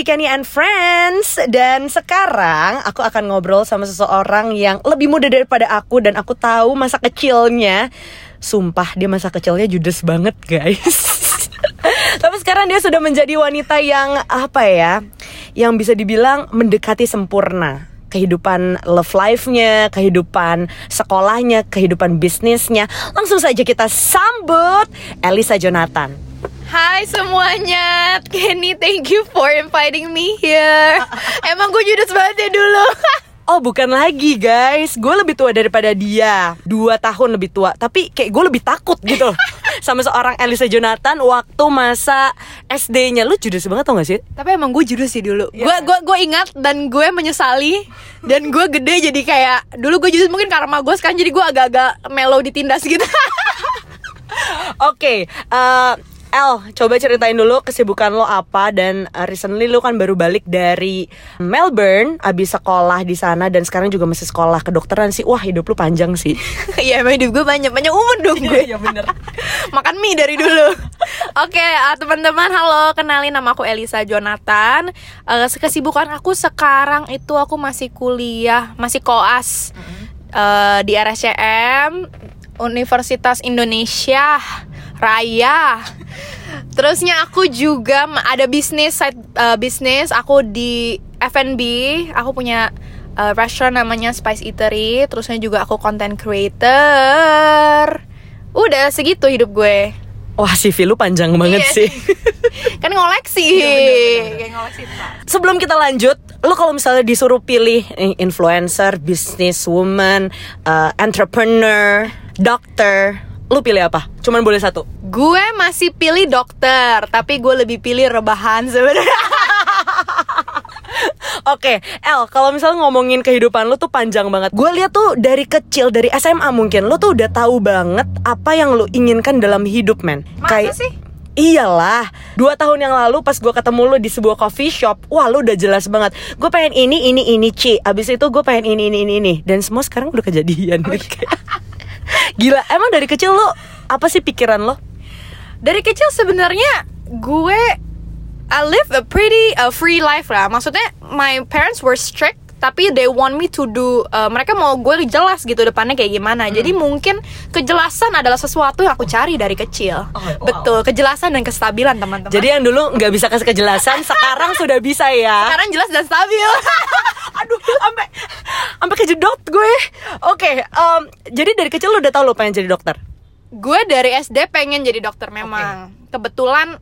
di Kenny and Friends Dan sekarang aku akan ngobrol sama seseorang yang lebih muda daripada aku Dan aku tahu masa kecilnya Sumpah dia masa kecilnya judes banget guys Tapi sekarang dia sudah menjadi wanita yang apa ya Yang bisa dibilang mendekati sempurna kehidupan love life-nya, kehidupan sekolahnya, kehidupan bisnisnya. Langsung saja kita sambut Elisa Jonathan. Hai semuanya, Kenny thank you for inviting me here. Emang gue judes banget ya dulu. Oh bukan lagi guys, gue lebih tua daripada dia. Dua tahun lebih tua, tapi kayak gue lebih takut gitu. Sama seorang Elisa Jonathan waktu masa SD-nya Lu judes banget tau gak sih? Tapi emang gue judes sih dulu. Iya. Gue gue gue ingat dan gue menyesali. Dan gue gede jadi kayak Dulu gue judes mungkin karma gue sekarang jadi gue agak-agak mellow ditindas gitu. Oke, eh, El, coba ceritain dulu kesibukan lo apa dan eh, recently lo kan baru balik dari Melbourne, abis sekolah di sana dan sekarang juga masih sekolah kedokteran sih. Wah, hidup lo panjang sih. Iya emang hidup gue banyak, banyak umur dong gue Iya bener. Makan mie dari dulu Oke ah, teman-teman halo Kenalin nama aku Elisa Jonathan Eh, Kesibukan aku sekarang itu aku masih kuliah Masih koas Eh, Di RSCM Universitas Indonesia Raya. Terusnya aku juga ada bisnis side eh, bisnis. Aku di F&B aku punya eh, restoran namanya Spice Eatery. Terusnya juga aku content creator. Udah segitu hidup gue. Wah, CV lu panjang banget Iya. sih. kan ngoleksi. Iya, ngoleksi. Sebelum kita lanjut, lo kalau misalnya disuruh pilih influencer, businesswoman, eh, entrepreneur, dokter, lu pilih apa? Cuman boleh satu. gue masih pilih dokter tapi gue lebih pilih rebahan sebenarnya Oke, El, kalau misalnya ngomongin kehidupan lu tuh panjang banget. Gue lihat tuh dari kecil, dari SMA mungkin, lu tuh udah tahu banget apa yang lu inginkan dalam hidup, men. Masa sih? Iyalah, dua tahun yang lalu pas gue ketemu lu di sebuah coffee shop, wah lu udah jelas banget. Gue pengen ini, ini, ini, Ci. Abis itu gue pengen ini, ini, ini, ini. Dan semua sekarang udah kejadian. Oh, iya. Gila, emang dari kecil lu apa sih pikiran lo? dari kecil sebenarnya gue I live a pretty uh, free life lah. Maksudnya my parents were strict tapi they want me to do uh, mereka mau gue jelas gitu depannya kayak gimana. Jadi mungkin kejelasan adalah sesuatu yang aku cari dari kecil. Oh, wow. Betul, kejelasan dan kestabilan teman-teman. Jadi yang dulu nggak bisa kasih kejelasan, sekarang sudah bisa ya. sekarang jelas dan stabil. Aduh, sampai sampai kejedot gue. Oke, em, jadi dari kecil lu udah tahu lu pengen jadi dokter. gue dari SD pengen jadi dokter memang. Kebetulan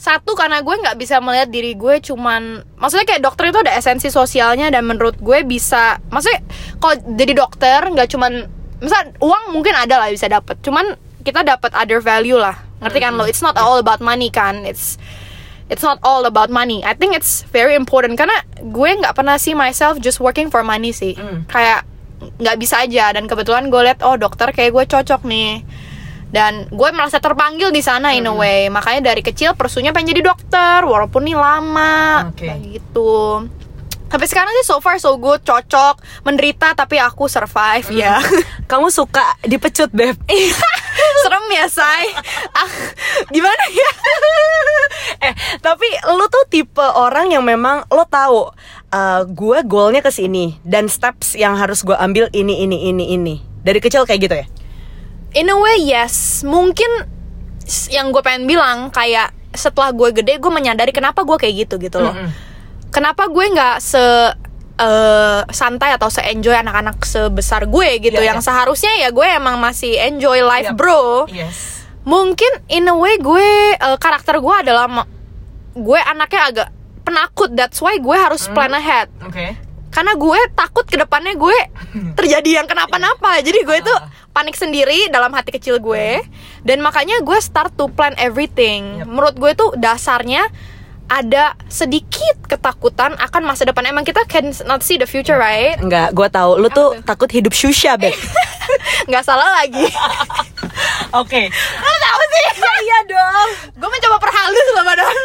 satu karena gue nggak bisa melihat diri gue cuman maksudnya kayak dokter itu ada esensi sosialnya dan menurut gue bisa maksudnya kalau jadi dokter nggak cuman misal uang mungkin ada lah bisa dapat cuman kita dapat other value lah. Ngerti kan lo? It's not all about money kan? It's it's not all about money. I think it's very important karena gue nggak pernah see myself just working for money sih. Kayak nggak bisa aja dan kebetulan gue liat oh dokter kayak gue cocok nih dan gue merasa terpanggil di sana in a way. Makanya dari kecil persunya pengen jadi dokter walaupun nih lama. Oke. kayak gitu. Tapi sekarang sih so far so good cocok menderita tapi aku survive ya. Kamu suka dipecut, Beb? serem ya say ah, gimana ya? Eh, tapi lu tuh tipe orang yang memang lo tahu eh, gue goalnya ke sini dan steps yang harus gue ambil ini ini ini ini. Dari kecil kayak gitu ya? In a way yes mungkin yang gue pengen bilang kayak setelah gue gede gue menyadari kenapa gue kayak gitu gitu loh Mm-mm. kenapa gue nggak se eh, santai atau se enjoy anak-anak sebesar gue gitu Iya, yang iya. seharusnya ya gue emang masih enjoy life Yap. bro Yes. mungkin in a way gue eh, karakter gue adalah gue anaknya agak penakut that's why gue harus plan ahead Oke. Karena gue takut ke depannya gue terjadi yang kenapa-napa. Jadi gue tuh panik sendiri dalam hati kecil gue. Dan makanya gue start to plan everything. Menurut gue tuh dasarnya ada sedikit ketakutan akan masa depan emang kita can not see the future right Enggak, gue tahu. Lu tuh takut hidup susah, Beb. nggak salah lagi Oke. lo tahu sih iya dong. gue mencoba perhalus loh padahal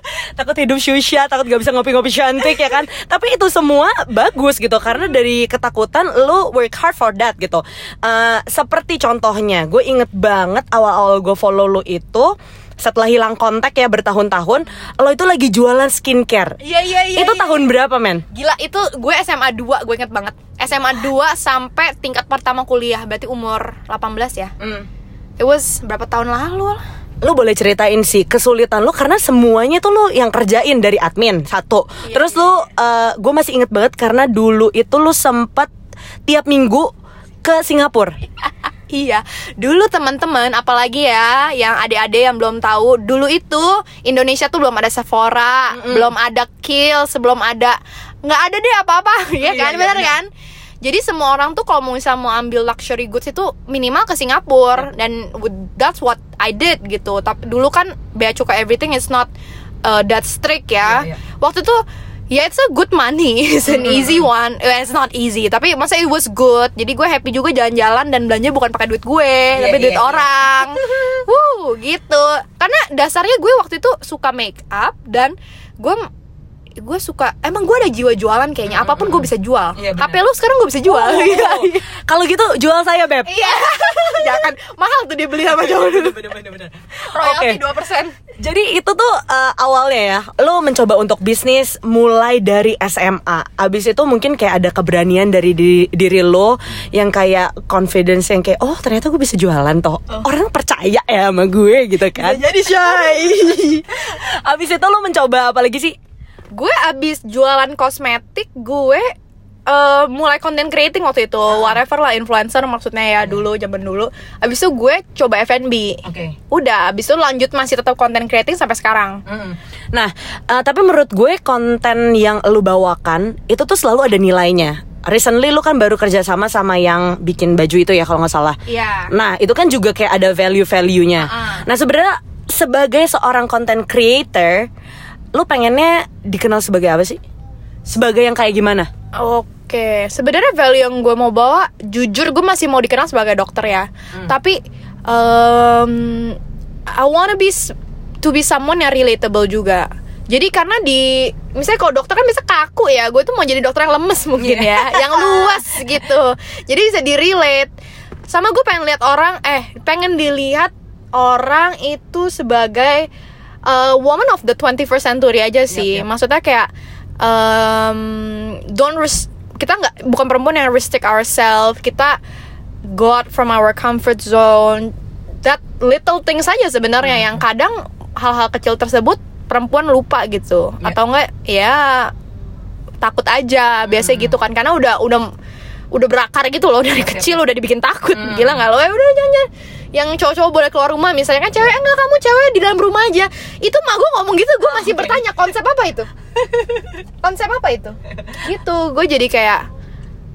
takut hidup syusya, takut gak bisa ngopi-ngopi cantik ya kan. Tapi itu semua bagus gitu karena dari ketakutan lu work hard for that gitu. Eh, seperti contohnya, gue inget banget awal-awal gue follow lu itu setelah hilang kontak ya bertahun-tahun, lo itu lagi jualan skincare. Iya iya iya. itu iya. tahun berapa, men? Gila itu gue SMA 2 gue inget banget SMA 2 sampai tingkat pertama kuliah Berarti umur 18 ya It was berapa tahun lalu lah. Lu boleh ceritain sih kesulitan lu karena semuanya tuh lu yang kerjain dari admin satu. Iya, Terus lu, gue masih inget banget karena dulu itu lu sempet tiap minggu ke Singapura. Iya, dulu teman-teman, apalagi ya yang adik-adik yang belum tahu, dulu itu Indonesia tuh belum ada Sephora, belum ada Kill, sebelum ada nggak ada deh apa-apa, ya Iya, kan, iya, bener iya. kan? Jadi semua orang tuh kalau mau misal mau ambil luxury goods itu minimal ke Singapura dan with- that's what I did gitu. Tapi dulu kan bea cukai everything is not uh, that strict ya. Iya, iya. Waktu itu ya it's a good money, it's an easy one. Eh, It's not easy, tapi masa it was good. Jadi gue happy juga jalan-jalan dan belanja bukan pakai duit gue, tapi iya, duit iya. orang. Wuh, gitu. Karena dasarnya gue waktu itu suka make up dan gue gue suka emang gue ada jiwa jualan kayaknya apa pun gue bisa jual Iya, benar. HP lu sekarang gue bisa jual Iya, iya. Kalau gitu jual saya, Beb. Iya. Jangan mahal tuh dibeli sama cowok dulu. Royalty Oke. 2%. Jadi itu tuh eh, awalnya ya, lo mencoba untuk bisnis mulai dari SMA. Abis itu mungkin kayak ada keberanian dari di- diri lo yang kayak confidence yang kayak oh ternyata gue bisa jualan toh. Orang percaya ya sama gue gitu kan. Jadi shy. Abis itu lo mencoba apa lagi sih? Gue abis jualan kosmetik gue eh, mulai content creating waktu itu whatever lah influencer maksudnya ya dulu zaman dulu abis itu gue coba F&B Oke. udah abis itu lanjut masih tetap content creating sampai sekarang Nah, eh, tapi menurut gue konten yang lu bawakan itu tuh selalu ada nilainya. Recently lu kan baru kerja sama sama yang bikin baju itu ya kalau nggak salah. Iya. Nah, itu kan juga kayak ada value-value-nya. Uh-uh. Nah, sebenarnya sebagai seorang content creator, lu pengennya dikenal sebagai apa sih? Sebagai yang kayak gimana? Oke, sebenarnya value yang gue mau bawa, jujur gue masih mau dikenal sebagai dokter ya. Tapi um, I wanna be to be someone yang relatable juga. Jadi karena di misalnya kalau dokter kan bisa kaku ya, gue tuh mau jadi dokter yang lemes mungkin ya, yang luas gitu. Jadi bisa di relate. Sama gue pengen lihat orang, eh pengen dilihat orang itu sebagai uh, woman of the 21st century aja sih. yep. Maksudnya kayak um, don't res- kita nggak bukan perempuan yang restrict ourselves. Kita go out from our comfort zone. That little things saja sebenarnya yang kadang hal-hal kecil tersebut perempuan lupa gitu. Ya. Atau enggak ya takut aja biasanya gitu kan karena udah udah udah berakar gitu loh dari kecil udah dibikin takut gila nggak lo eh udah jangan jangan. Yang cowok-cowok boleh keluar rumah misalnya kan cewek enggak kamu cewek di dalam rumah aja. Itu mah gue ngomong gitu gue masih bertanya konsep apa itu? Konsep apa itu? Gitu gue jadi kayak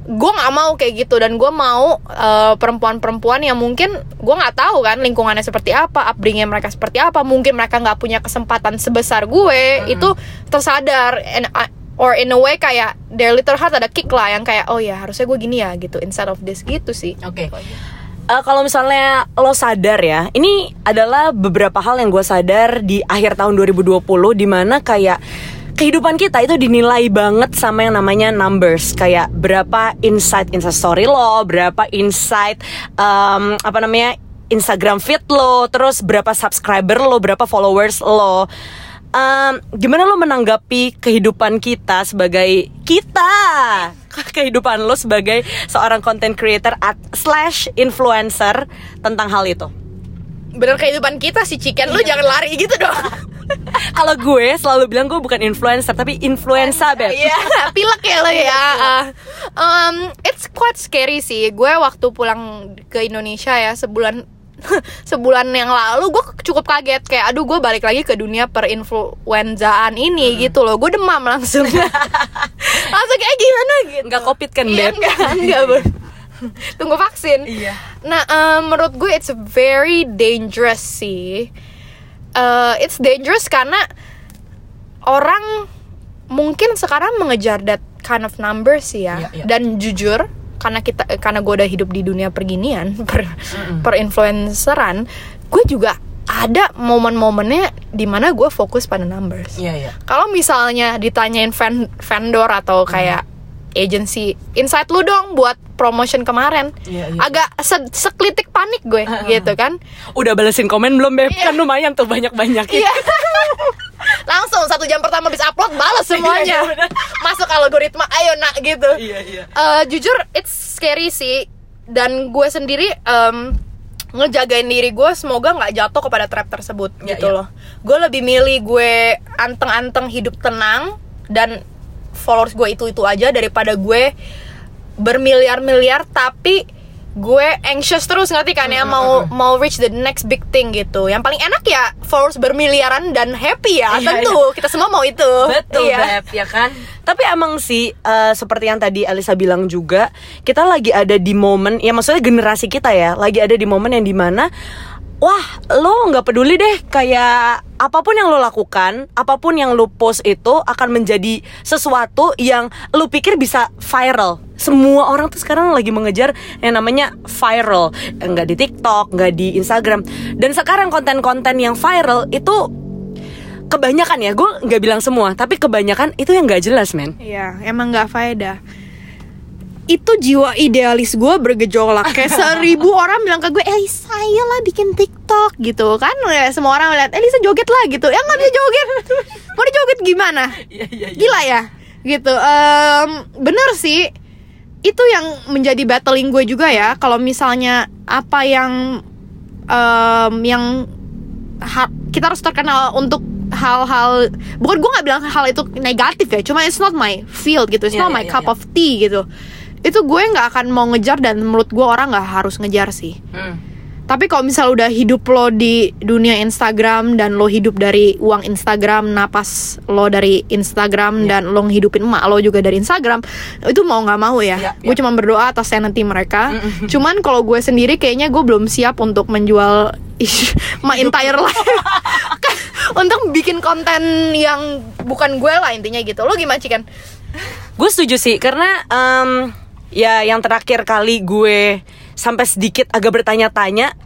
gue nggak mau kayak gitu dan gue mau eh, perempuan-perempuan yang mungkin gue nggak tahu kan lingkungannya seperti apa upbringingnya mereka seperti apa mungkin mereka nggak punya kesempatan sebesar gue itu tersadar and I- or in a way kayak their little heart ada kick lah yang kayak oh ya harusnya gue gini ya gitu instead of this gitu sih. Oke. Eh, kalau misalnya lo sadar ya, ini adalah beberapa hal yang gue sadar di akhir tahun 2020 di mana kayak kehidupan kita itu dinilai banget sama yang namanya numbers kayak berapa insight insta story lo, berapa insight em, apa namanya Instagram feed lo, terus berapa subscriber lo, berapa followers lo. Em, gimana lo menanggapi kehidupan kita sebagai kita? Kehidupan lo sebagai seorang content creator at slash influencer tentang hal itu. Bener kehidupan kita sih chicken lu jangan lari gitu dong. Kalau gue selalu bilang gue bukan influencer tapi influenza beb. Iya, pilek ya lo ya. Um, it's quite scary sih. Gue waktu pulang ke Indonesia ya sebulan sebulan yang lalu gue cukup kaget. Kayak aduh gue balik lagi ke dunia perinfluenzaan ini gitu loh. Gue demam langsung. Langsung kayak gimana? Gitu. Nggak covid kan iya, beb enggak tunggu vaksin. Iya. nah um, menurut gue it's very dangerous sih. Uh, it's dangerous karena orang mungkin sekarang mengejar that kind of numbers sih ya. Iya, iya. dan jujur karena kita karena gue udah hidup di dunia perginian per per influenceran gue juga ada momen-momennya di mana gue fokus pada numbers. Iya iya. Kalau misalnya ditanyain ven- vendor atau kayak agency insight lu dong buat promotion kemarin. Iya, iya. Agak se- sekelitik panik gue gitu kan. Udah balesin komen belum beb? Iya. Kan lumayan tuh banyak-banyak Iya. Langsung satu jam pertama bisa upload balas semuanya. Iya, benar. Masuk algoritma ayo nak gitu. Iya iya Eh, jujur it's scary sih dan gue sendiri em, ngejagain diri gue semoga nggak jatuh kepada trap tersebut Ya, gitu ya. loh gue lebih milih gue anteng-anteng hidup tenang dan followers gue itu itu aja daripada gue bermiliar-miliar tapi gue anxious terus ngerti kan ya mau mau reach the next big thing gitu. Yang paling enak ya followers bermiliaran dan happy ya Iya, tentu. kita semua mau itu. Betul Iya. Beb, ya kan? Tapi emang sih eh, seperti yang tadi Alisa bilang juga, kita lagi ada di momen, ya maksudnya generasi kita ya, lagi ada di momen yang di mana Wah, lo nggak peduli deh kayak apa pun yang lo lakukan, apa pun yang lo post itu akan menjadi sesuatu yang lo pikir bisa viral. Semua orang tuh sekarang lagi mengejar yang namanya viral, nggak di TikTok, nggak di Instagram. Dan sekarang konten-konten yang viral itu kebanyakan ya gue nggak bilang semua tapi kebanyakan itu yang nggak jelas men Iya, emang nggak faedah. Itu jiwa idealis gue bergejolak. Kayak seribu orang bilang ke gue Eh saya lah bikin TikTok gitu. Kan ya, Semua orang lihat Elisa joget lah gitu. Ya nggak bisa joget. Mau dijoget gimana? Gila ya. Gitu. Em, Bener sih. Itu yang menjadi battling gue juga ya. Kalau misalnya Apa yang em, Yang ha- Kita harus terkenal untuk hal-hal bukan gue nggak bilang hal itu negatif ya cuma it's not my field gitu. It's Iya, not iya, my iya, cup iya. of tea gitu itu gue nggak akan mau ngejar dan menurut gue orang nggak harus ngejar sih tapi kalau misal udah hidup lo di dunia Instagram dan lo hidup dari uang Instagram, napas lo dari Instagram Iya. dan lo ngehidupin emak lo juga dari Instagram, itu mau nggak mau ya. Iya, Gue cuma berdoa atas sanity mereka. Cuman kalau gue sendiri kayaknya gue belum siap untuk menjual my entire life. untuk bikin konten yang bukan gue lah intinya gitu. Lo gimana Cikan? gue setuju sih karena em, ya yang terakhir kali gue sampai sedikit agak bertanya-tanya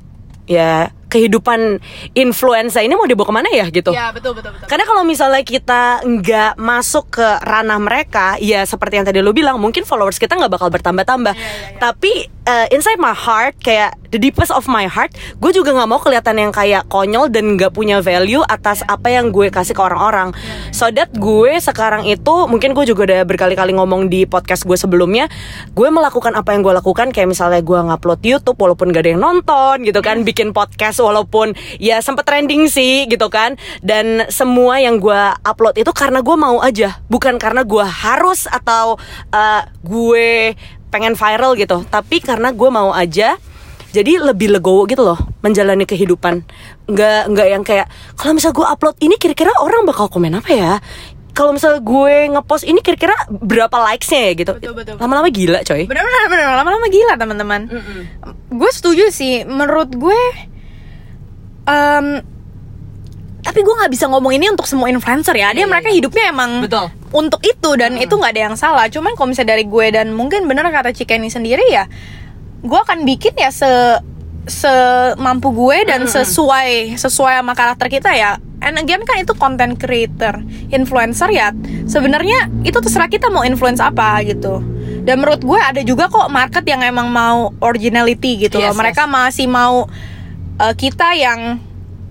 ya kehidupan influenza ini mau dibawa ke mana ya gitu Ya betul betul betul. Karena kalau misalnya kita nggak masuk ke ranah mereka, ya seperti yang tadi lo bilang, mungkin followers kita nggak bakal bertambah-tambah. Tapi uh, inside my heart, kayak the deepest of my heart, gue juga nggak mau kelihatan yang kayak konyol dan nggak punya value atas apa yang gue kasih ke orang-orang. So that gue sekarang itu, mungkin gue juga udah berkali-kali ngomong di podcast gue sebelumnya, gue melakukan apa yang gue lakukan, kayak misalnya gue ngupload YouTube walaupun gak ada yang nonton gitu kan, bikin podcast walaupun ya sempat trending sih gitu kan, dan semua yang gue upload itu karena gue mau aja, bukan karena gue harus atau uh, gue pengen viral gitu, tapi karena gue mau aja. Jadi lebih legowo gitu loh menjalani kehidupan. Nggak nggak yang kayak kalau misal gue upload ini kira-kira orang bakal komen apa ya? Kalau misal gue ngepost ini kira-kira berapa likesnya ya gitu. Lama-lama gila coy. Bener-bener bener lama-lama gila teman-teman. Gue setuju sih. Menurut gue, em, tapi gue nggak bisa ngomong ini untuk semua influencer ya. Dia Iya, mereka iya. hidupnya emang Betul. untuk itu dan itu nggak ada yang salah. Cuman kalau misalnya dari gue dan mungkin bener kata Cikeni sendiri ya, gue akan bikin ya se semampu gue dan sesuai sesuai sama karakter kita ya. And again kan itu content creator, influencer ya. Sebenarnya itu terserah kita mau influence apa gitu. Dan menurut gue ada juga kok market yang emang mau originality gitu loh. Yes, Mereka masih mau uh, kita yang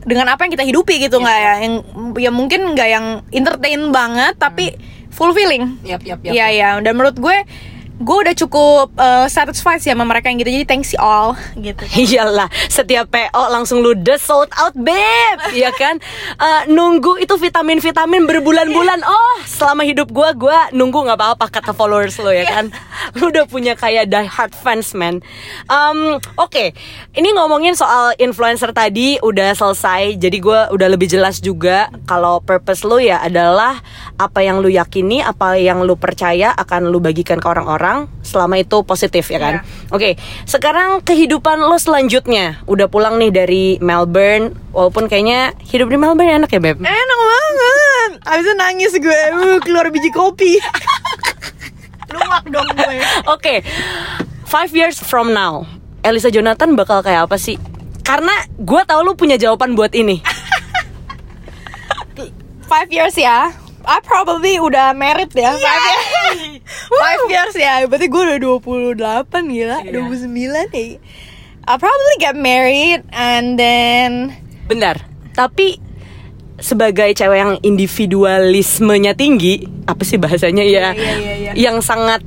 dengan apa yang kita hidupi gitu nggak ya? Yang ya mungkin nggak yang entertain banget tapi fulfilling. Yap, yap, yap, Iya ya. Dan menurut gue gue udah cukup uh, satisfied sih sama mereka yang gitu. Jadi thanks you all gitu. Iyalah, setiap PO langsung ludes sold out, beb, ya kan? Eh, nunggu itu vitamin-vitamin berbulan-bulan. Oh, selama hidup gua, gua nunggu nggak apa-apa kata followers lo ya kan? Lu udah punya kayak die hard fans, man. Um, Oke, ini ngomongin soal influencer tadi udah selesai. Jadi gua udah lebih jelas juga kalau purpose lo ya adalah apa yang lu yakini, apa yang lu percaya akan lu bagikan ke orang-orang selama itu positif ya kan? Iya. Oke, sekarang kehidupan lo selanjutnya udah pulang nih dari Melbourne, walaupun kayaknya hidup di Melbourne enak ya beb. Enak banget. Abis itu nangis gue, keluar biji kopi. Luak dong gue. Oke, five years from now, Elisa Jonathan bakal kayak apa sih? Karena gue tau lu punya jawaban buat ini. Five years ya. I probably udah married ya. Five years. Five years ya, berarti gue udah 28 gila, Iya. 29 nih. I'll probably get married and then Benar. Tapi sebagai cewek yang individualismenya tinggi, apa sih bahasanya ya? Iya, iya, iya, iya. Yang sangat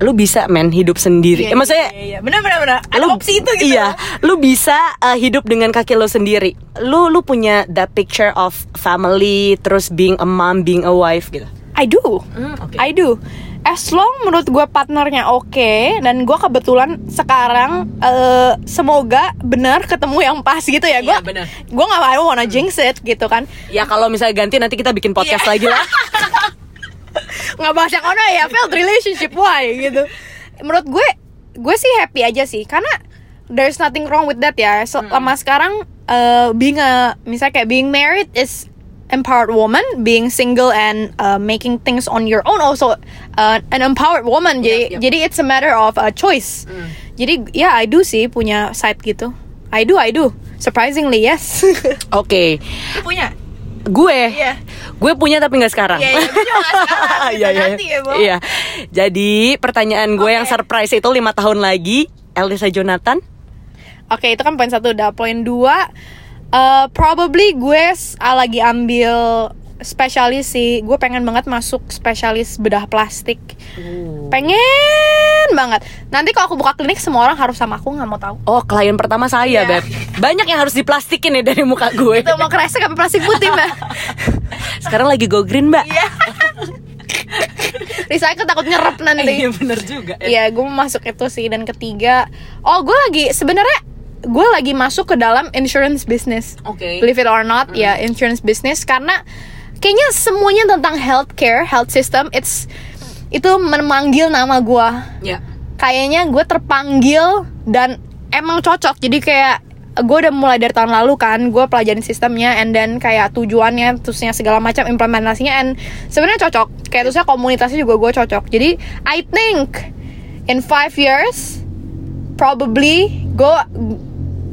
lu bisa men hidup sendiri. Iya, Eh, maksudnya iya, iya. bener bener bener. Ada lu opsi itu gitu. Iya, lu bisa uh, hidup dengan kaki lu sendiri. Lu lu punya that picture of family, terus being a mom, being a wife gitu. I do. Hmm, oke. I do. As long menurut gue partnernya oke dan gue kebetulan sekarang eh, semoga benar ketemu yang pas gitu ya gue Iya, gue nggak mau wanna jinx it gitu kan Ya kalau misalnya ganti nanti kita bikin podcast Iya. lagi lah. nggak bahas yang ono ya failed relationship why gitu. Menurut gue gue sih happy aja sih karena there's nothing wrong with that ya. Selama sekarang uh, being a misalnya kayak being married is empowered woman being single and uh, making things on your own also uh, an empowered woman. Jadi Yep, yep. jadi it's a matter of a choice. Jadi ya I do sih punya side gitu. I do I do. Surprisingly yes. Oke, Lu punya gue, Iya. gue punya tapi nggak sekarang. Iya, iya, Iya, iya, ya. Iya. Jadi pertanyaan gue yang Oke. surprise itu lima tahun lagi, Elisa Jonathan. Oke, itu kan poin satu udah. Poin dua, eh, probably gue lagi ambil spesialis sih. Gue pengen banget masuk spesialis bedah plastik. Pengen banget. Nanti kalau aku buka klinik semua orang harus sama aku nggak mau tahu. Oh, klien pertama saya, Iya. Beb. Banyak yang harus diplastikin nih dari muka gue. Itu mau kresek apa plastik putih mbak? Sekarang lagi go green, Mbak. Iya. Recycle takut nyerap nanti. Iya, bener juga. Iya, gue mau masuk itu sih dan ketiga, oh gue lagi sebenarnya gue lagi masuk ke dalam insurance business. Oke. Believe it or not, ya insurance business karena kayaknya semuanya tentang healthcare, health system, it's itu memanggil nama gue. Ya. Kayaknya gue terpanggil dan emang cocok. Jadi kayak gue udah mulai dari tahun lalu kan, gue pelajarin sistemnya, and then kayak tujuannya, terusnya segala macam implementasinya, and sebenarnya cocok. Kayak terusnya komunitasnya juga gue cocok. Jadi I think in five years probably gue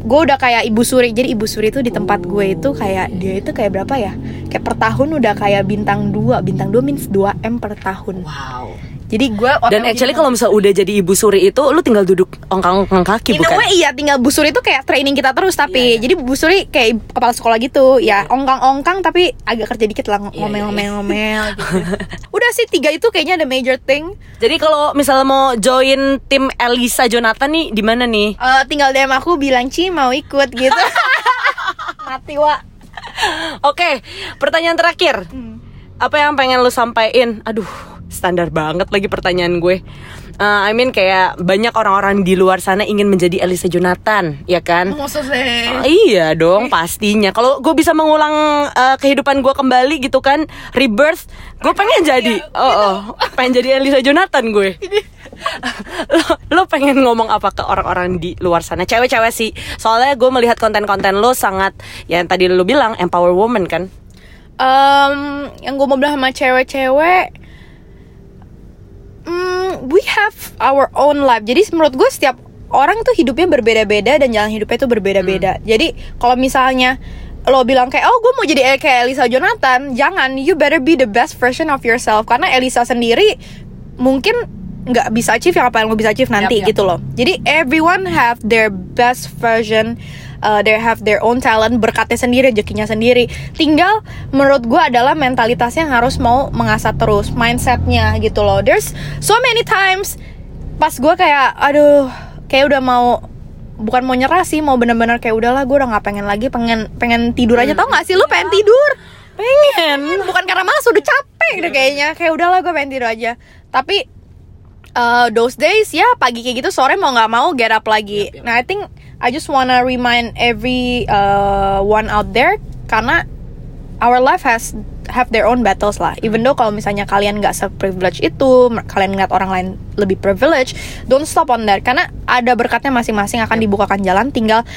gue udah kayak ibu suri. Jadi ibu suri itu di tempat gue itu kayak dia itu kayak berapa ya? Kayak per tahun udah kayak bintang 2 bintang 2 means 2 m per tahun. Wow. Jadi gue Dan actually kalau misalnya udah jadi ibu suri itu lu tinggal duduk ongkang-ongkang kaki In bukan? way iya tinggal Bu Suri itu kayak training kita terus tapi Iya, iya. jadi Bu Suri kayak kepala sekolah gitu ya ongkang-ongkang tapi agak kerja dikit lah Iya, ngomel-ngomel-ngomel gitu. Udah sih tiga itu kayaknya ada major thing. Jadi kalau misalnya mau join tim Elisa Jonathan nih di mana nih? Eh, tinggal DM aku bilang Ci mau ikut gitu. Mati wa. Oke, pertanyaan terakhir. Hmm. Apa yang pengen lu sampaikan? Aduh, standar banget lagi pertanyaan gue. Eh, I mean kayak banyak orang-orang di luar sana ingin menjadi Elisa Jonathan, ya kan? Maksudnya. Ah, iya dong pastinya. Kalau gue bisa mengulang eh, kehidupan gue kembali gitu kan, rebirth, gue pengen jadi. Oh, oh, pengen jadi Elisa Jonathan gue. lo, lo pengen ngomong apa ke orang-orang di luar sana? Cewek-cewek sih. Soalnya gue melihat konten-konten lo sangat, ya yang tadi lo bilang empower woman kan. Em, yang gue mau bilang sama cewek-cewek we have our own life. Jadi menurut gue setiap orang tuh hidupnya berbeda-beda dan jalan hidupnya tuh berbeda-beda. Jadi kalau misalnya lo bilang kayak oh gue mau jadi kayak Elisa Jonathan jangan. You better be the best version of yourself. Karena Elisa sendiri mungkin nggak bisa achieve yang apa yang lo bisa achieve nanti Yap, yap. gitu loh. Jadi everyone have their best version uh, they have their own talent berkatnya sendiri rezekinya sendiri. Tinggal menurut gue adalah mentalitasnya yang harus mau mengasah terus mindsetnya gitu loh. There's so many times pas gue kayak aduh kayak udah mau bukan mau nyerah sih mau bener-bener kayak udahlah gue udah nggak pengen lagi pengen pengen tidur aja. Tau gak sih lu pengen tidur? Pengen. Bukan karena malas udah capek deh kayaknya. Kayak udahlah gue pengen tidur aja. Tapi uh, those days ya pagi kayak gitu sore mau nggak mau get up lagi. Yep, yep. Nah I think I just wanna remind every uh, one out there karena our life has have their own battles lah. Even though kalau misalnya kalian nggak se-privilege itu, kalian ngeliat orang lain lebih privilege, don't stop on that karena ada berkatnya masing-masing akan dibukakan jalan. Tinggal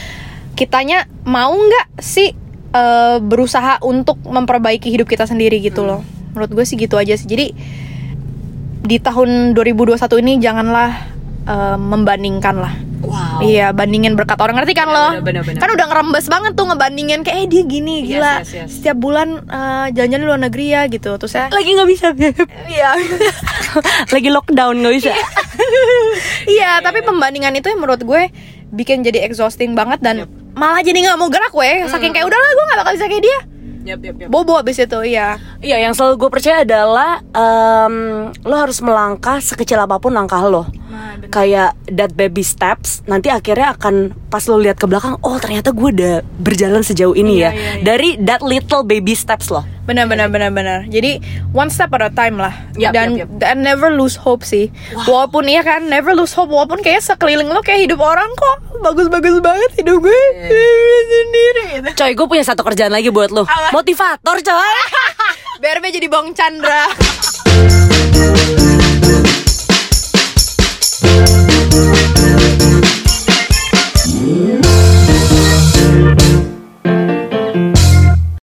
kitanya mau nggak sih uh, berusaha untuk memperbaiki hidup kita sendiri gitu loh. Menurut gue sih gitu aja sih. Jadi di tahun 2021 ini janganlah eh, membandingkan lah. Iya, bandingin berkat orang ngerti kan Bener, lo? bener, bener, bener. Kan udah ngerembes banget tuh ngebandingin kayak eh dia gini Yes, gila. yes, yes. Setiap bulan eh, jalan-jalan di luar negeri ya gitu. Terus saya Lagi nggak bisa. Iya. lagi lockdown nggak bisa. Iya, tapi pembandingan itu yang menurut gue bikin jadi exhausting banget dan malah jadi nggak mau gerak gue. Saking kayak udahlah gue nggak bakal bisa kayak dia. Yap, yap, yap. Bobo abis itu, iya. Iya, yang selalu gue percaya adalah em, lo harus melangkah sekecil apa pun langkah lo. Nah, bener. Kayak that baby steps, nanti akhirnya akan pas lo lihat ke belakang, oh ternyata gue udah berjalan sejauh ini Iya, ya. iya, iya. Dari that little baby steps lo. Benar benar benar benar. Jadi one step at a time lah. Yap, dan yap, yap. dan never lose hope sih. Walaupun iya kan never lose hope walaupun kayak sekeliling lo kayak hidup orang kok bagus-bagus banget hidup gue sendiri gitu. Coy, gue punya satu kerjaan lagi buat lo. Apa? Motivator, coy. BRB jadi Bang Chandra. Thank you.